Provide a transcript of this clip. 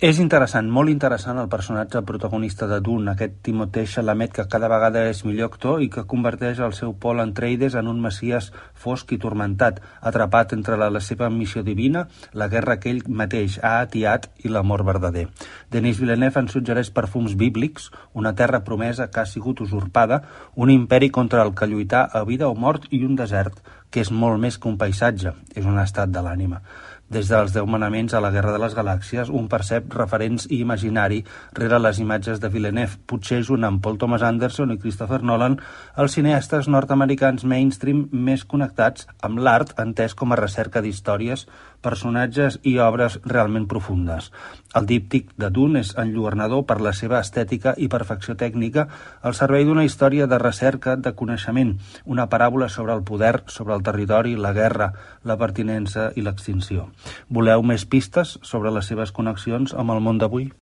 És interessant, molt interessant el personatge protagonista de Dune, aquest Timothée Chalamet que cada vegada és millor actor i que converteix el seu Paul Atreides en un messies fosc i tormentat, atrapat entre la, la seva missió divina, la guerra que ell mateix ha atiat i l'amor verdader. Denis Villeneuve ens suggereix perfums bíblics, una terra promesa que ha sigut usurpada, un imperi contra el que lluitar a vida o mort i un desert que és molt més que un paisatge, és un estat de l'ànima. Des dels Deu Manaments a la Guerra de les Galàxies, un percep referents i imaginari rere les imatges de Villeneuve, potser junt amb Paul Thomas Anderson i Christopher Nolan, els cineastes nord-americans mainstream més connectats amb l'art entès com a recerca d'històries, personatges i obres realment profundes. El díptic de Dune és enlluernador per la seva estètica i perfecció tècnica al servei d'una història de recerca de coneixement, una paràbola sobre el poder, sobre el territori, la guerra, la pertinença i l'extinció. Voleu més pistes sobre les seves connexions amb el món d'avui?